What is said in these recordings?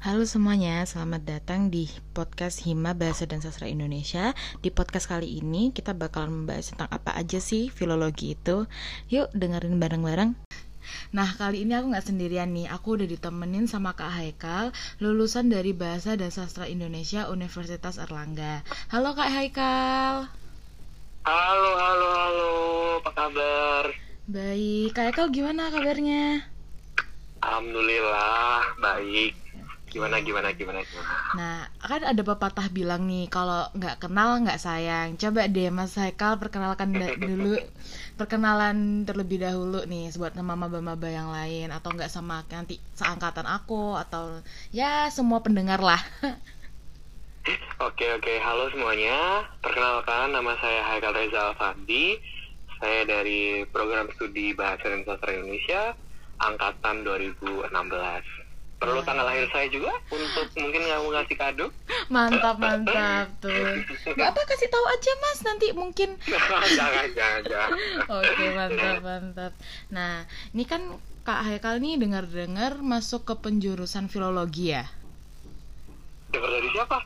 Halo semuanya, selamat datang di podcast Hima Bahasa dan Sastra Indonesia. Di podcast kali ini kita bakalan membahas tentang apa aja sih filologi itu. Yuk dengerin bareng-bareng. Nah kali ini aku nggak sendirian nih, aku udah ditemenin sama Kak Haikal, lulusan dari Bahasa dan Sastra Indonesia Universitas Erlangga. Halo Kak Haikal. Halo, halo, halo, apa kabar? Baik, Kak Haikal gimana kabarnya? Alhamdulillah, baik. Gimana, gimana, gimana, gimana? Nah, kan ada pepatah bilang nih, kalau nggak kenal nggak sayang. Coba deh Mas Haikal perkenalkan dulu, perkenalan terlebih dahulu nih buat mama-mama yang lain atau nggak sama nanti seangkatan aku atau ya semua pendengar lah. Oke, oke, halo semuanya. Perkenalkan, nama saya Haikal Reza Alfandi. Saya dari program studi Bahasa dan Sastra Indonesia, Angkatan 2016. Perlu tanggal lahir saya juga untuk mungkin kamu ngasih kado? Mantap mantap tuh. Nggak apa kasih tahu aja Mas nanti mungkin. jangan, jangan, jangan. Oke mantap mantap. Nah ini kan Kak Haikal nih dengar-dengar masuk ke penjurusan filologi ya. Dengar dari siapa?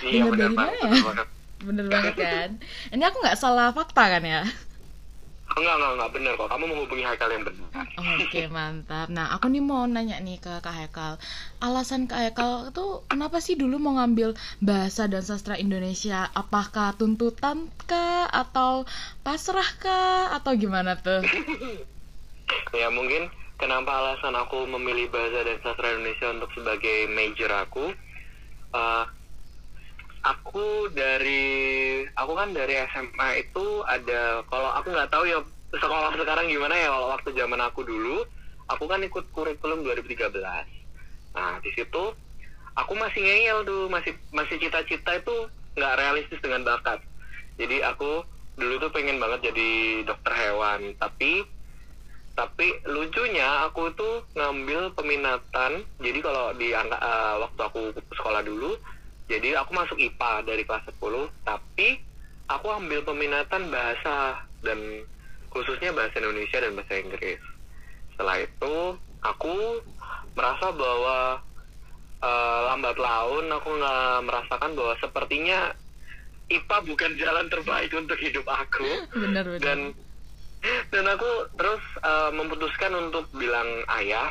dengar dari mana ya? Bener banget kan? Ini aku nggak salah fakta kan ya? Enggak, enggak, enggak benar kok. Kamu menghubungi Haikal yang benar. Oke mantap. Nah aku nih mau nanya nih ke Kak Haikal. Alasan Kak Haikal tuh kenapa sih dulu mau ngambil bahasa dan sastra Indonesia? Apakah tuntutan kah? Atau pasrah kah? Atau gimana tuh? ya mungkin kenapa alasan aku memilih bahasa dan sastra Indonesia untuk sebagai major aku eh, aku dari aku kan dari SMA itu ada kalau aku nggak tahu ya sekolah sekarang gimana ya kalau waktu zaman aku dulu aku kan ikut kurikulum 2013 nah di situ aku masih ngeyel tuh masih masih cita-cita itu nggak realistis dengan bakat. Jadi aku dulu tuh pengen banget jadi dokter hewan tapi tapi lucunya aku tuh ngambil peminatan jadi kalau di eh, waktu aku sekolah dulu jadi aku masuk IPA dari kelas 10 tapi aku ambil peminatan bahasa dan khususnya bahasa Indonesia dan bahasa Inggris setelah itu aku merasa bahwa eh, lambat laun aku nggak merasakan bahwa sepertinya IPA bukan jalan terbaik untuk hidup aku Bener bener. dan dan aku terus uh, memutuskan untuk bilang ayah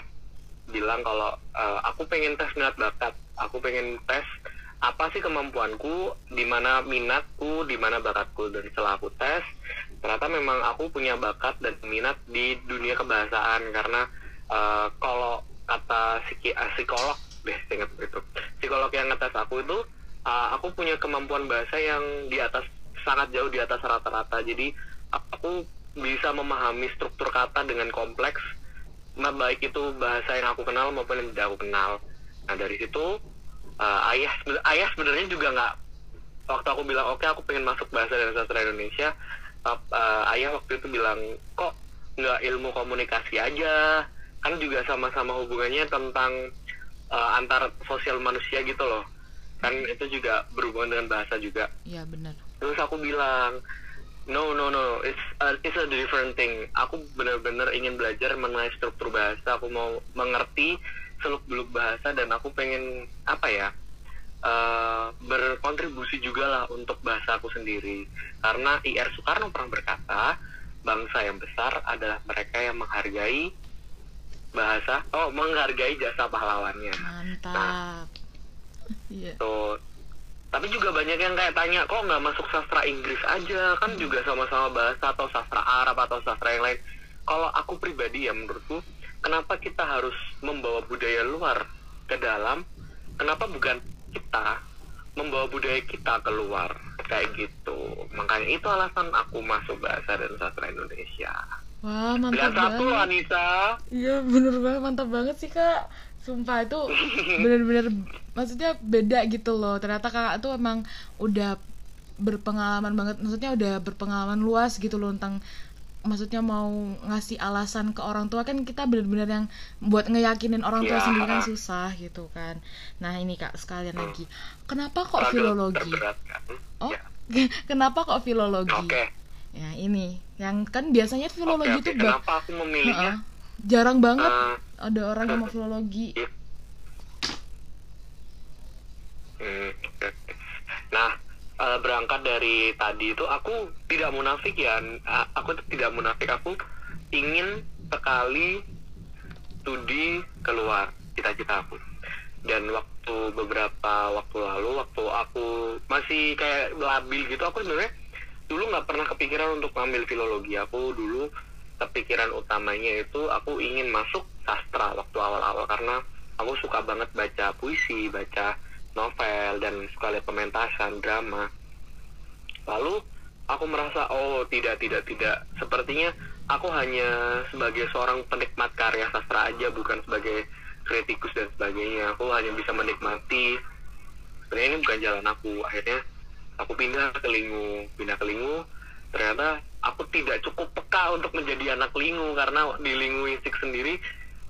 bilang kalau uh, aku pengen tes minat bakat aku pengen tes apa sih kemampuanku di mana minatku di mana bakatku dan setelah aku tes ternyata memang aku punya bakat dan minat di dunia kebahasaan karena uh, kalau kata psiki- uh, psikolog deh ingat itu. Psikolog yang ngetes aku itu uh, aku punya kemampuan bahasa yang di atas sangat jauh di atas rata-rata. Jadi aku bisa memahami struktur kata dengan kompleks baik itu bahasa yang aku kenal maupun yang tidak aku kenal. Nah dari situ uh, ayah ayah sebenarnya juga nggak waktu aku bilang oke aku pengen masuk bahasa dan sastra Indonesia uh, uh, ayah waktu itu bilang kok nggak ilmu komunikasi aja? Kan juga sama-sama hubungannya tentang uh, antar sosial manusia gitu loh. Kan itu juga berhubungan dengan bahasa juga. Iya bener. terus aku bilang no no no it's a, it's a different thing. Aku benar-benar ingin belajar mengenai struktur bahasa. Aku mau mengerti seluk beluk bahasa dan aku pengen apa ya eh, berkontribusi juga lah untuk bahasa aku sendiri karena IR Soekarno pernah berkata bangsa yang besar adalah mereka yang menghargai bahasa oh menghargai jasa pahlawannya Mantap. Iya. Tuh. Tapi juga banyak yang kayak tanya, kok nggak masuk sastra Inggris aja? Kan juga sama-sama bahasa atau sastra Arab atau sastra yang lain. Kalau aku pribadi ya menurutku, kenapa kita harus membawa budaya luar ke dalam? Kenapa bukan kita membawa budaya kita keluar? Kayak gitu. Makanya itu alasan aku masuk bahasa dan sastra Indonesia. Wah mantap Pilihan satu, banget. Anissa. Iya bener banget mantap banget sih kak Sumpah itu bener-bener maksudnya beda gitu loh Ternyata kakak tuh emang udah berpengalaman banget Maksudnya udah berpengalaman luas gitu loh tentang maksudnya mau ngasih alasan ke orang tua kan kita benar-benar yang buat ngeyakinin orang tua ya. sendiri kan susah gitu kan nah ini kak sekalian hmm. lagi kenapa kok Agak filologi terberat, kan? oh ya. kenapa kok filologi okay. ya ini yang kan biasanya filologi okay, okay. itu kenapa aku memilihnya uh jarang banget uh, ada orang yang mau filologi iya. hmm, nah uh, berangkat dari tadi itu aku tidak munafik ya. Aku tidak munafik. Aku ingin sekali studi keluar cita-cita aku. Dan waktu beberapa waktu lalu waktu aku masih kayak labil gitu aku sebenarnya dulu nggak pernah kepikiran untuk ngambil filologi. Aku dulu kepikiran utamanya itu aku ingin masuk sastra waktu awal-awal karena aku suka banget baca puisi baca novel dan suka lihat pementasan drama. Lalu aku merasa oh tidak tidak tidak. Sepertinya aku hanya sebagai seorang penikmat karya sastra aja bukan sebagai kritikus dan sebagainya. Aku hanya bisa menikmati. Sebenarnya ini bukan jalan aku. Akhirnya aku pindah ke Lingu. Pindah ke Lingu ternyata aku tidak cukup peka untuk menjadi anak Lingu karena di Lingu Isik sendiri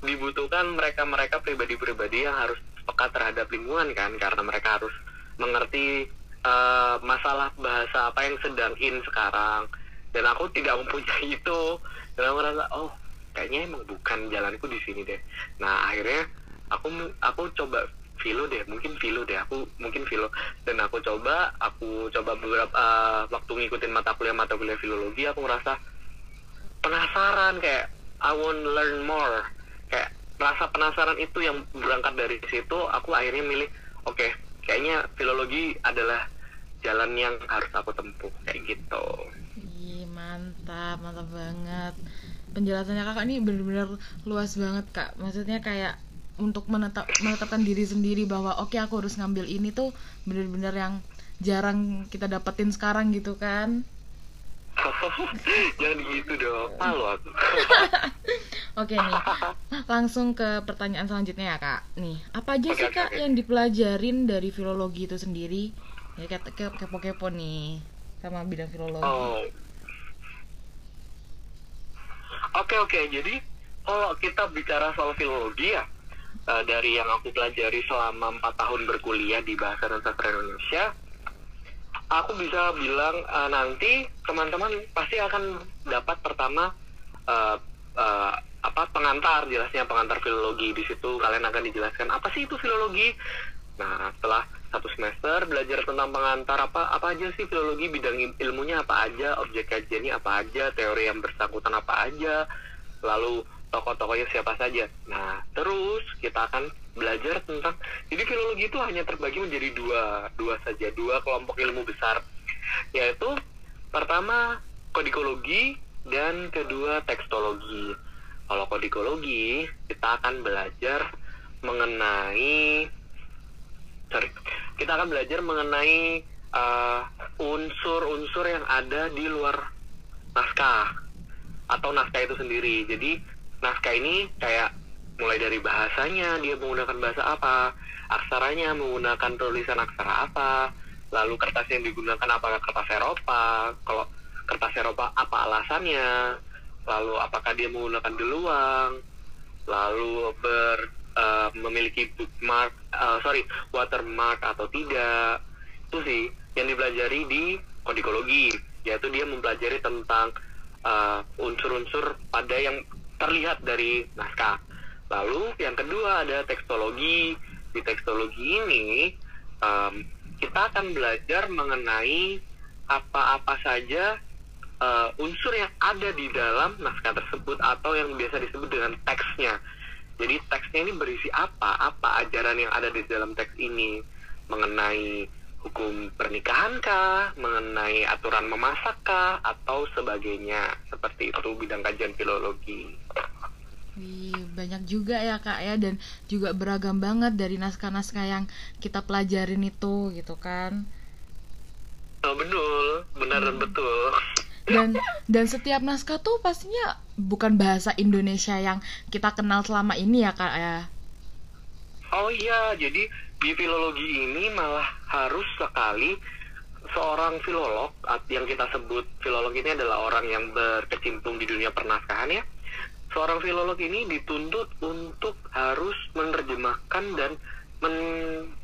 dibutuhkan mereka-mereka pribadi-pribadi yang harus peka terhadap lingkungan kan karena mereka harus mengerti uh, masalah bahasa apa yang sedang in sekarang. Dan aku tidak mempunyai itu. Dan aku merasa oh kayaknya emang bukan jalanku di sini deh. Nah akhirnya aku aku coba filo deh mungkin filo deh aku mungkin filo dan aku coba aku coba beberapa uh, waktu ngikutin mata kuliah mata kuliah filologi aku merasa penasaran kayak I want learn more. Kayak rasa penasaran itu yang berangkat dari situ aku akhirnya milih oke okay, kayaknya filologi adalah jalan yang harus aku tempuh kayak gitu. Ih, mantap, mantap banget. Penjelasannya kakak ini benar-benar luas banget kak. Maksudnya kayak untuk menetap menetapkan diri sendiri bahwa oke okay, aku harus ngambil ini tuh benar-benar yang jarang kita dapetin sekarang gitu kan jangan gitu dong. Malu aku. Oke nih. Langsung ke pertanyaan selanjutnya ya kak. Nih apa aja okay, sih kak okay. yang dipelajarin dari filologi itu sendiri? Ya kayak kepo-kepo nih sama bidang filologi. Oh. Oke oke, jadi kalau kita bicara soal filologi ya, uh, dari yang aku pelajari selama empat tahun berkuliah di bahasa dan sastra Indonesia, aku bisa bilang uh, nanti teman-teman pasti akan dapat pertama uh, uh, apa pengantar jelasnya pengantar filologi di situ. Kalian akan dijelaskan apa sih itu filologi? Nah setelah satu semester belajar tentang pengantar apa apa aja sih filologi? Bidang ilmunya apa aja? Objek kajiannya apa aja? Teori yang bersangkutan apa aja? Lalu tokoh-tokohnya siapa saja. Nah terus kita akan belajar tentang jadi filologi itu hanya terbagi menjadi dua dua saja dua kelompok ilmu besar. Yaitu pertama kodikologi dan kedua tekstologi. Kalau kodikologi kita akan belajar mengenai sorry kita akan belajar mengenai uh, unsur-unsur uh, yang ada di luar naskah atau naskah itu sendiri. Jadi naskah ini kayak mulai dari bahasanya dia menggunakan bahasa apa aksaranya menggunakan tulisan aksara apa lalu kertas yang digunakan apakah kertas Eropa kalau kertas Eropa apa alasannya lalu apakah dia menggunakan deluang lalu ber uh, memiliki bookmark uh, sorry watermark atau tidak itu sih yang dipelajari di kodikologi yaitu dia mempelajari tentang uh, unsur-unsur uh, pada yang terlihat dari naskah. Lalu yang kedua ada tekstologi. Di tekstologi ini um, kita akan belajar mengenai apa-apa saja uh, unsur yang ada di dalam naskah tersebut atau yang biasa disebut dengan teksnya. Jadi teksnya ini berisi apa? Apa ajaran yang ada di dalam teks ini? Mengenai hukum pernikahan kah, mengenai aturan memasak kah, atau sebagainya. Seperti itu bidang kajian filologi. Wih, banyak juga ya kak ya dan juga beragam banget dari naskah-naskah yang kita pelajarin itu gitu kan. Oh, betul, benar hmm. betul dan dan setiap naskah tuh pastinya bukan bahasa Indonesia yang kita kenal selama ini ya kak ya oh iya jadi di filologi ini malah harus sekali seorang filolog yang kita sebut filolog ini adalah orang yang berkecimpung di dunia pernaskahan ya. Seorang filolog ini dituntut untuk harus menerjemahkan dan men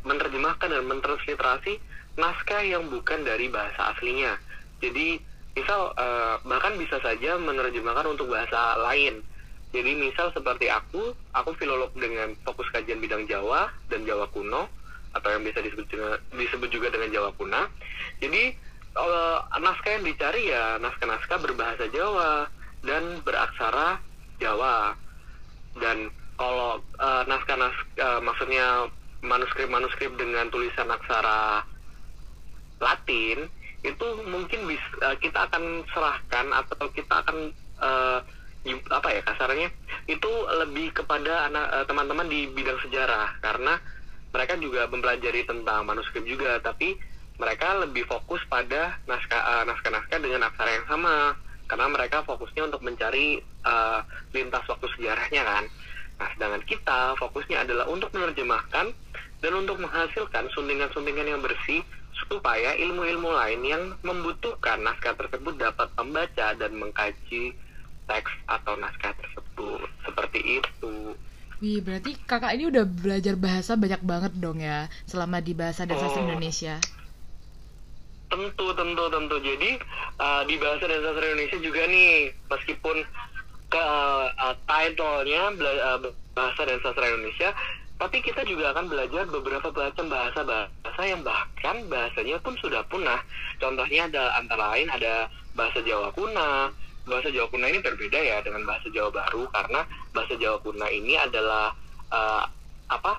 menerjemahkan dan mentransliterasi naskah yang bukan dari bahasa aslinya. Jadi misal uh, bahkan bisa saja menerjemahkan untuk bahasa lain jadi misal seperti aku aku filolog dengan fokus kajian bidang Jawa dan Jawa kuno atau yang bisa disebut juga, disebut juga dengan Jawa kuna. Jadi uh, naskah yang dicari ya naskah-naskah berbahasa Jawa dan beraksara Jawa. Dan kalau uh, naskah-naskah uh, maksudnya manuskrip-manuskrip dengan tulisan aksara Latin itu mungkin bisa uh, kita akan serahkan atau kita akan uh, apa ya kasarnya itu lebih kepada anak uh, teman-teman di bidang sejarah. Karena mereka juga mempelajari tentang manuskrip juga tapi mereka lebih fokus pada naskah uh, naskah-naskah dengan aksara yang sama. Karena mereka fokusnya untuk mencari uh, lintas waktu sejarahnya kan. Nah sedangkan kita fokusnya adalah untuk menerjemahkan dan untuk menghasilkan suntingan-suntingan yang bersih supaya ilmu-ilmu lain yang membutuhkan naskah tersebut dapat membaca dan mengkaji teks atau naskah tersebut seperti itu. Wih, berarti kakak ini udah belajar bahasa banyak banget dong ya selama di bahasa dan sastra oh, Indonesia. Tentu, tentu, tentu. Jadi uh, di bahasa dan sastra Indonesia juga nih, meskipun ke uh, title-nya uh, bahasa dan sastra Indonesia, tapi kita juga akan belajar beberapa macam bahasa-bahasa yang bahkan bahasanya pun sudah punah. Contohnya ada antara lain ada bahasa Jawa kuna. Bahasa Jawa kuna ini berbeda ya dengan bahasa Jawa baru karena bahasa Jawa kuna ini adalah uh, apa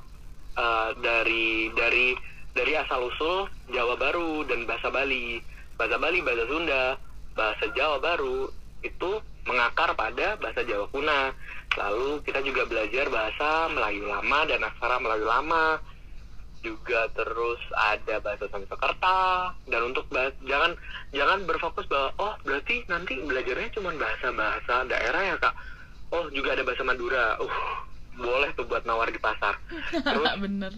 uh, dari dari dari asal usul Jawa baru dan bahasa Bali. Bahasa Bali, bahasa Sunda, bahasa Jawa baru itu mengakar pada bahasa Jawa kuna. Lalu kita juga belajar bahasa Melayu lama dan aksara Melayu lama. Juga terus ada bahasa Sanskerta dan untuk bahas, jangan jangan berfokus bahwa oh berarti nanti belajarnya cuma bahasa-bahasa daerah ya kak. Oh juga ada bahasa Madura. Uh boleh tuh buat nawar di pasar. Terus, Bener.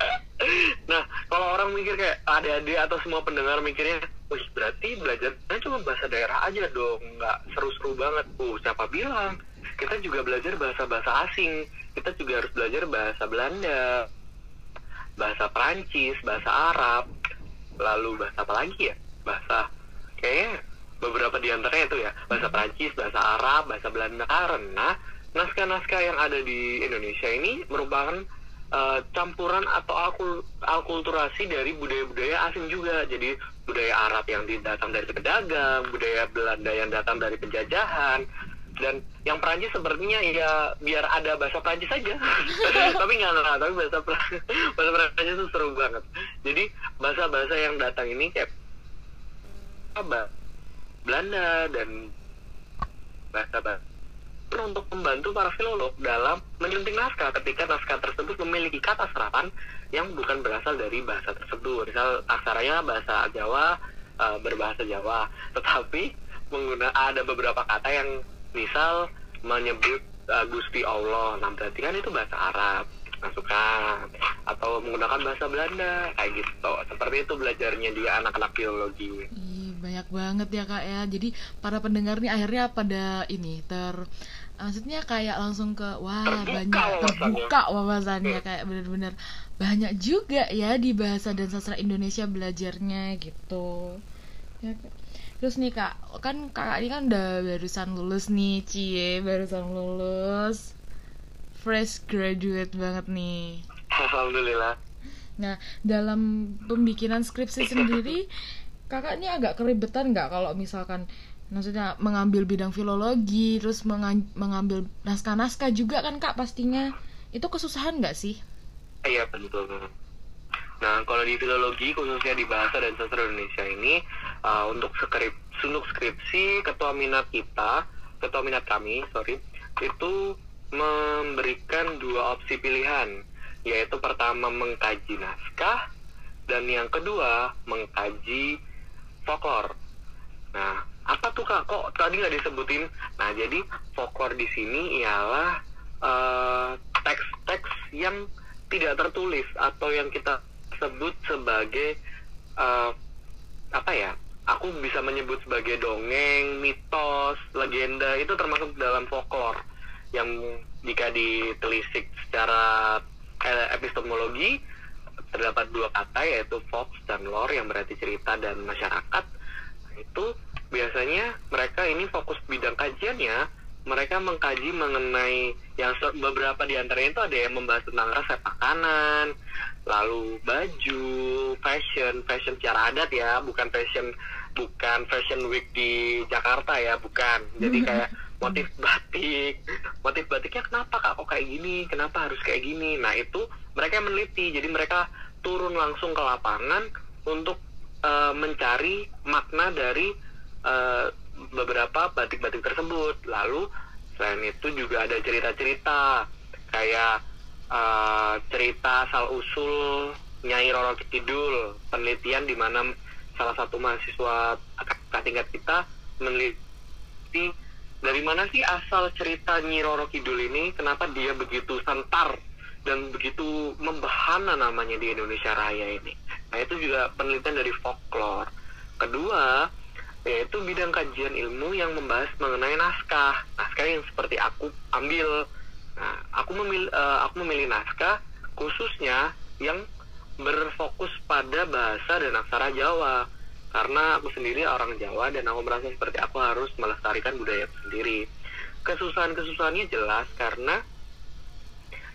nah kalau orang mikir kayak adik-adik atau semua pendengar mikirnya, wih berarti belajarnya cuma bahasa daerah aja dong, nggak seru-seru banget. Uh siapa bilang? kita juga belajar bahasa-bahasa asing kita juga harus belajar bahasa Belanda bahasa Prancis bahasa Arab lalu bahasa apa lagi ya? Bahasa kayaknya beberapa di antaranya itu ya. Bahasa Prancis bahasa Arab bahasa Belanda. Karena naskah-naskah yang ada di Indonesia ini merupakan uh, campuran atau akul akulturasi dari budaya-budaya asing juga. Jadi budaya Arab yang datang dari pedagang budaya Belanda yang datang dari penjajahan dan yang Perancis sepertinya ya biar ada bahasa Perancis saja. Tapi nggak nggak tapi bahasa bahasa Perancis itu seru banget. Jadi bahasa bahasa yang datang ini kayak apa? Belanda dan bahasa bahasa untuk membantu para filolog dalam menyunting naskah ketika naskah tersebut memiliki kata serapan yang bukan berasal dari bahasa tersebut. Misal aksaranya bahasa Jawa uh, berbahasa Jawa. Tetapi mengguna ada beberapa kata yang misal menyebut uh, Gusti Allah nah berarti kan itu bahasa Arab masukkan atau menggunakan bahasa Belanda kayak gitu. Seperti itu belajarnya dia anak-anak biologi. Ih, banyak banget ya kak ya. Jadi para pendengar nih akhirnya pada ini ter maksudnya kayak langsung ke wah terbuka banyak terbuka wawasannya kayak bener-bener banyak juga ya di bahasa dan sastra Indonesia belajarnya gitu. Ya, Terus nih kak, kan kakak ini kan udah barusan lulus nih, cie, barusan lulus, fresh graduate banget nih. Alhamdulillah. Nah, dalam pembikinan skripsi sendiri, kakak ini agak keribetan nggak kalau misalkan, maksudnya mengambil bidang filologi, terus mengambil naskah-naskah juga kan kak pastinya, itu kesusahan nggak sih? Iya betul. Nah, kalau di filologi khususnya di bahasa dan sastra Indonesia ini uh, untuk skrip untuk skripsi ketua minat kita, ketua minat kami, sorry, itu memberikan dua opsi pilihan, yaitu pertama mengkaji naskah dan yang kedua mengkaji folklore. Nah, apa tuh kak? Kok tadi nggak disebutin? Nah, jadi folklore di sini ialah uh, teks-teks uh, yang tidak tertulis atau yang kita sebut sebagai uh, apa ya aku bisa menyebut sebagai dongeng mitos legenda itu termasuk dalam folklore yang jika ditelisik secara eh, epistemologi terdapat dua kata yaitu fox dan lore yang berarti cerita dan masyarakat. Itu biasanya mereka ini fokus bidang kajiannya mereka mengkaji mengenai yang beberapa di antaranya itu ada yang membahas tentang resep makanan, lalu baju, fashion, fashion secara adat ya, bukan fashion bukan fashion week di Jakarta ya, bukan. Jadi kayak motif batik, motif batiknya kenapa kak kok kayak gini, kenapa harus kayak gini. Nah itu mereka meneliti, jadi mereka turun langsung ke lapangan untuk uh, mencari makna dari uh, beberapa batik-batik tersebut. Lalu selain itu juga ada cerita-cerita kayak uh, cerita asal usul Nyai Roro Kidul, penelitian di mana salah satu mahasiswa kakak tingkat kita meneliti dari mana sih asal cerita Nyi Roro Kidul ini, kenapa dia begitu santar dan begitu membahana namanya di Indonesia Raya ini. Nah itu juga penelitian dari folklore. Kedua, yaitu bidang kajian ilmu yang membahas mengenai naskah naskah yang seperti aku ambil aku memilih uh, aku memilih naskah khususnya yang berfokus pada bahasa dan aksara Jawa. Karena aku sendiri orang Jawa dan aku merasa seperti aku harus melestarikan budaya sendiri. Kesusahan-kesusahannya jelas karena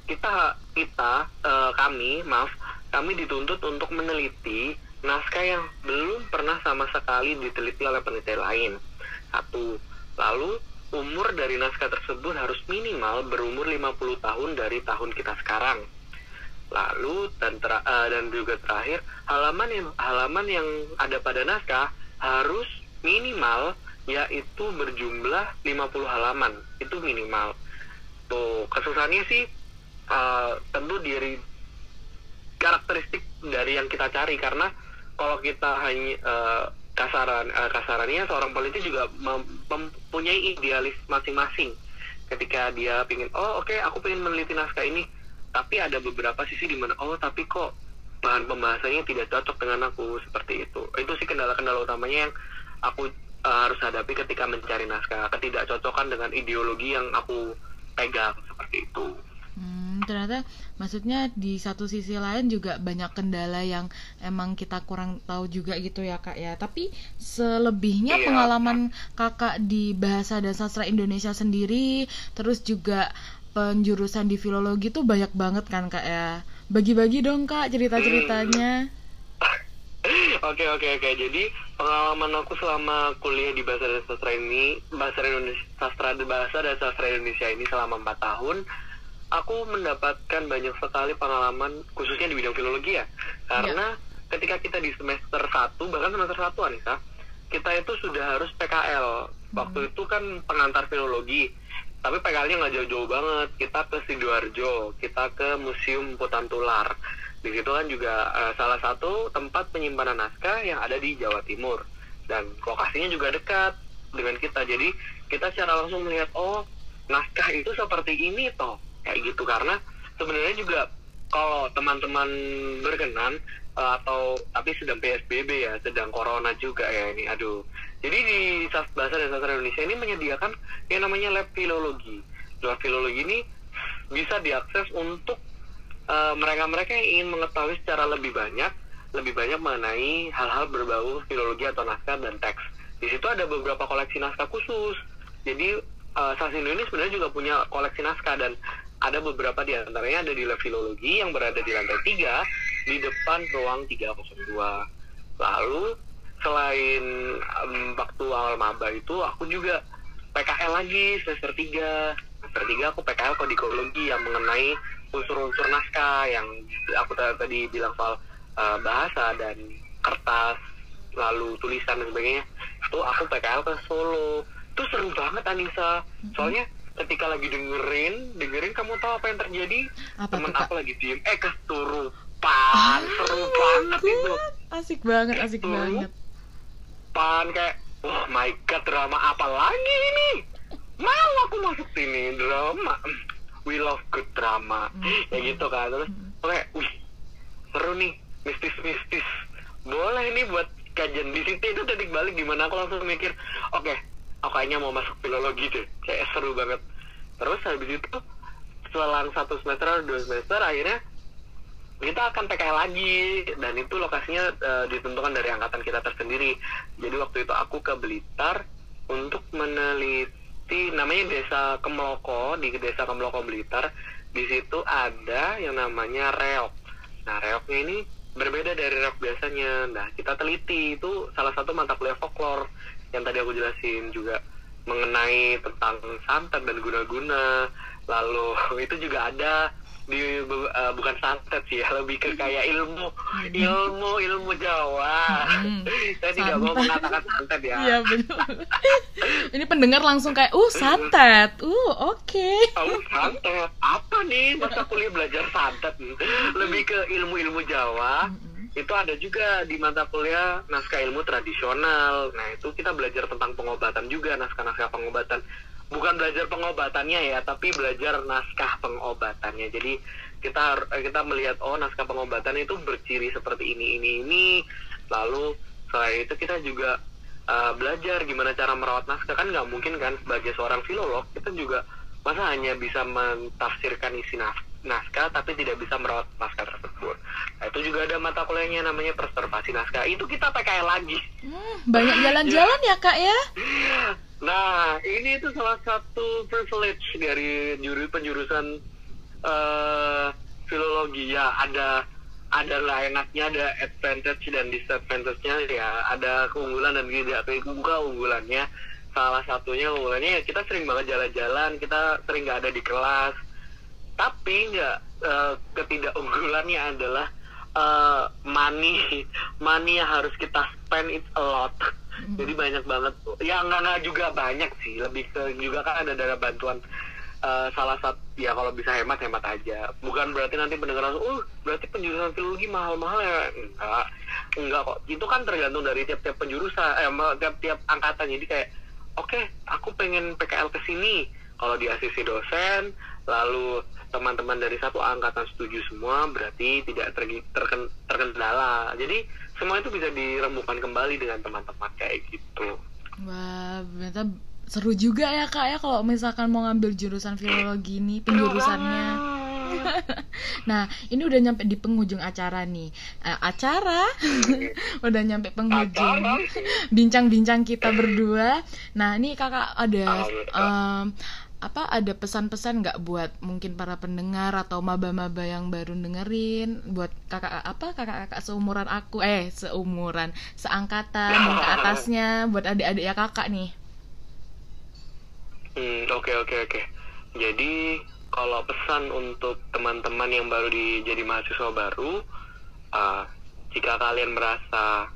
kita kita uh, kami maaf kami dituntut untuk meneliti naskah yang belum pernah sama sekali diteliti oleh peneliti lain. Satu, lalu umur dari naskah tersebut harus minimal berumur 50 tahun dari tahun kita sekarang. Lalu dan ter, uh, dan juga terakhir halaman yang halaman yang ada pada naskah harus minimal yaitu berjumlah 50 halaman. Itu minimal. Tuh, kesusahannya sih uh, tentu dari karakteristik dari yang kita cari karena kalau kita hanya uh, kasaran uh, kasarannya seorang politik juga mempunyai idealis masing-masing. Ketika dia pingin oh oke okay, aku pengen meneliti naskah ini tapi ada beberapa sisi di mana oh tapi kok bahan pembahasannya tidak cocok dengan aku seperti itu. Itu sih kendala-kendala utamanya yang aku uh, harus hadapi ketika mencari naskah ketidakcocokan dengan ideologi yang aku pegang seperti itu ternyata maksudnya di satu sisi lain juga banyak kendala yang emang kita kurang tahu juga gitu ya kak ya tapi selebihnya iya. pengalaman kakak di bahasa dan sastra Indonesia sendiri terus juga penjurusan di filologi tuh banyak banget kan kak ya bagi-bagi dong kak cerita-ceritanya Oke oke oke. Jadi pengalaman aku selama kuliah di bahasa dan sastra ini, bahasa Indonesia, sastra bahasa dan sastra Indonesia ini selama empat tahun, aku mendapatkan banyak sekali pengalaman khususnya di bidang filologi ya. Karena ya. ketika kita di semester 1 bahkan semester 1 Anissa kita itu sudah harus PKL waktu hmm. itu kan pengantar filologi tapi PKL-nya nggak jauh-jauh banget. Kita ke Sidoarjo kita ke Museum Putan Tular di situ kan juga uh, salah satu tempat penyimpanan naskah yang ada di Jawa Timur. Dan lokasinya juga dekat dengan kita. Jadi kita secara langsung melihat oh naskah itu seperti ini toh kayak gitu karena sebenarnya juga kalau teman-teman berkenan uh, atau tapi sedang PSBB ya, sedang corona juga ya ini. Aduh. Jadi di Bahasa dan Sastra Indonesia ini menyediakan yang namanya lab filologi. Lab filologi ini bisa diakses untuk eh, mereka-mereka uh, yang ingin mengetahui secara lebih banyak, lebih banyak mengenai hal-hal berbau filologi atau naskah dan teks. Di situ ada beberapa koleksi naskah khusus. Jadi uh, Sasindo ini sebenarnya juga punya koleksi naskah dan ada beberapa di antaranya ada di lab filologi yang berada di lantai 3 di depan ruang 302. Lalu selain um, waktu awal maba itu aku juga PKL lagi semester 3. Semester 3 aku PKL kodikologi yang mengenai unsur-unsur naskah yang aku tadi bilang soal uh, bahasa dan kertas lalu tulisan dan sebagainya. Itu aku PKL ke Solo. Itu seru banget Anissa. Soalnya ketika lagi dengerin dengerin kamu tahu apa yang terjadi? Apa temen aku lagi diem. Eh kesurupan ah, seru banget itu. asik banget asik banget. pan kayak oh my god drama apa lagi ini? Mau aku masuk sini drama. We love good drama. Hmm. ya gitu kan terus hmm. oke wih seru nih. Mistis mistis boleh nih buat kajian di situ itu titik balik gimana aku langsung mikir oke okay, oh kayaknya mau masuk filologi deh? Kayak seru banget. Terus habis itu selang satu semester atau dua semester akhirnya kita akan PKL lagi. Dan itu lokasinya uh, ditentukan dari angkatan kita tersendiri. Jadi waktu itu aku ke Blitar untuk meneliti namanya desa Kemloko di desa Kemloko Blitar. Di situ ada yang namanya reok. Nah reoknya ini berbeda dari reok biasanya. Nah kita teliti. Itu salah satu mata kuliah folklore yang tadi aku jelasin juga mengenai tentang santet dan guna-guna lalu itu juga ada di uh, bukan santet sih ya lebih ke kayak ilmu ilmu ilmu Jawa Hmm. saya tidak mau mengatakan santet ya Iya benar. Ini pendengar langsung kayak, uh santet, uh oke. Oh, santet. Apa nih masa kuliah belajar santet? Lebih ke ilmu-ilmu Jawa. Itu ada juga di mata kuliah naskah ilmu tradisional. Nah, itu kita belajar tentang pengobatan juga, naskah-naskah pengobatan. Bukan belajar pengobatannya ya, tapi belajar naskah pengobatannya. Jadi kita kita melihat oh naskah pengobatan itu berciri seperti ini ini ini. Lalu selain itu kita juga uh, belajar gimana cara merawat naskah kan nggak mungkin kan sebagai seorang filolog kita juga masa hanya bisa mentafsirkan isi nas naskah tapi tidak bisa merawat naskah tersebut. Nah, itu juga ada mata kuliahnya namanya preservasi naskah. Itu kita PKL lagi. Hmm, banyak jalan-jalan ya kak ya. Nah, ini itu salah satu privilege dari juri penjurusan eh filologi ya. Ada ada lah enaknya, ada advantage dan disadvantage-nya ya. Ada keunggulan dan tidak keunggulannya. Salah satunya keunggulannya ya kita sering banget jalan-jalan, kita sering nggak ada di kelas. Tapi nggak eh, ketidakunggulannya adalah eh, money, money yang harus kita spend it a lot. Jadi banyak banget. Ya nggak nggak juga banyak sih. Lebih ke juga kan ada dana bantuan. eh, salah satu ya kalau bisa hemat hemat aja. Bukan berarti nanti pendengar langsung, uh berarti penjurusan filologi mahal-mahal ya. Enggak, enggak kok. Itu kan tergantung dari tiap-tiap penjurusan, eh ma- tiap-tiap angkatan. Jadi kayak, oke, aku pengen PKL ke sini. Kalau di asisi dosen, lalu teman-teman dari satu angkatan setuju semua, berarti tidak tergi- terken- terkendala. Jadi semua itu bisa dirembukan kembali dengan teman-teman kayak gitu. Wah, ternyata seru juga ya kak ya kalau misalkan mau ngambil jurusan filologi ini penjurusannya. Nah, ini udah nyampe di penghujung acara nih. Eh, acara udah nyampe penghujung. Bincang-bincang kita berdua. Nah, ini kakak ada Alhamdulillah. Apa ada pesan-pesan nggak buat mungkin para pendengar atau maba-maba yang baru dengerin? Buat kakak apa kakak-kakak seumuran aku? Eh seumuran seangkatan ke atasnya buat adik-adik ya kakak nih. Hmm, oke oke oke. Jadi kalau pesan untuk teman-teman yang baru di jadi mahasiswa baru, uh, jika kalian merasa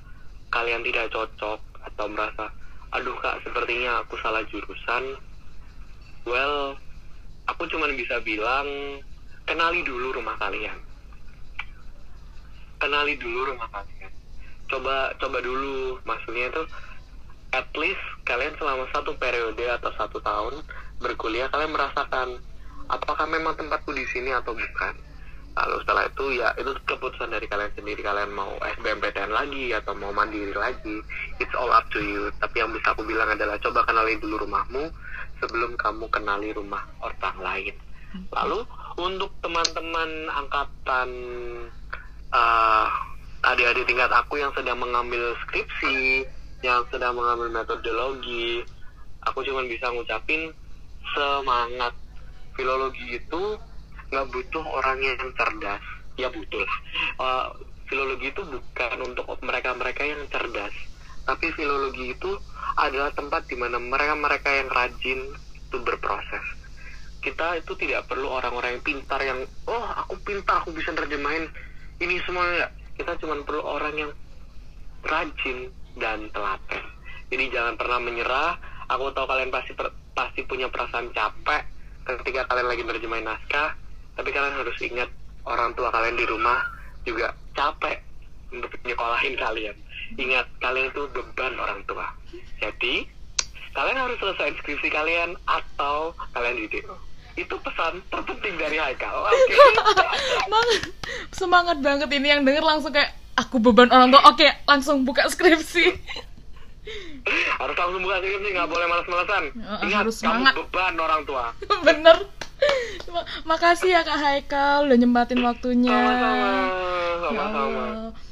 kalian tidak cocok atau merasa, aduh kak sepertinya aku salah jurusan, well, aku cuma bisa bilang kenali dulu rumah kalian. Kenali dulu rumah kalian. Coba coba dulu, maksudnya itu at least kalian selama satu periode atau satu tahun berkuliah kalian merasakan apakah memang tempatku di sini atau bukan lalu setelah itu ya itu keputusan dari kalian sendiri kalian mau SBMPTN lagi atau mau mandiri lagi it's all up to you tapi yang bisa aku bilang adalah coba kenali dulu rumahmu sebelum kamu kenali rumah orang lain. Lalu untuk teman-teman angkatan uh, adik-adik tingkat aku yang sedang mengambil skripsi yang sedang mengambil metodologi aku cuma bisa ngucapin semangat. Filologi itu nggak butuh orang yang cerdas. Ya butuh lah. Eh, filologi itu bukan untuk mereka-mereka yang cerdas. Tapi filologi itu adalah tempat di mana mereka-mereka yang rajin itu berproses kita itu tidak perlu orang-orang yang pintar yang oh aku pintar aku bisa terjemahin ini semuanya kita cuma perlu orang yang rajin dan telaten. Jadi jangan pernah menyerah. Aku tahu kalian pasti per- pasti punya perasaan capek ketika kalian lagi terjemahin naskah, tapi kalian harus ingat orang tua kalian di rumah juga capek untuk nyekolahin kalian. Ingat kalian itu beban orang tua. Jadi kalian harus selesai skripsi kalian atau kalian di DO. Itu pesan terpenting dari Haikal. Oke. Semangat, semangat banget ini yang denger langsung kayak aku beban orang tua. Oke, langsung buka skripsi. harus langsung buka skripsi nggak boleh malas-malasan Eh, ingat harus kamu semangat. beban orang tua Bener. Ma- Makasih ya Kak Haikal udah nyempatin waktunya. sama-sama Ya sama-sama.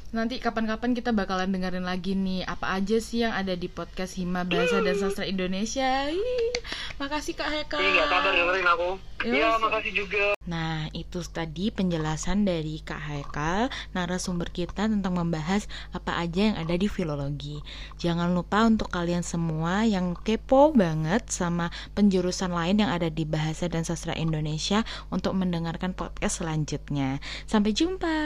Nanti kapan-kapan kita bakalan dengerin lagi nih apa aja sih yang ada di podcast Hima Bahasa dan Sastra Indonesia. Ih, makasih Kak Heka. Iya, nggak sabar dengerin aku. Iya, sih. makasih juga. Nah, itu tadi penjelasan dari Kak Haikal, narasumber kita tentang membahas apa aja yang ada di filologi. Jangan lupa untuk kalian semua yang kepo banget sama penjurusan lain yang ada di Bahasa dan Sastra Indonesia untuk mendengarkan podcast selanjutnya. Sampai jumpa.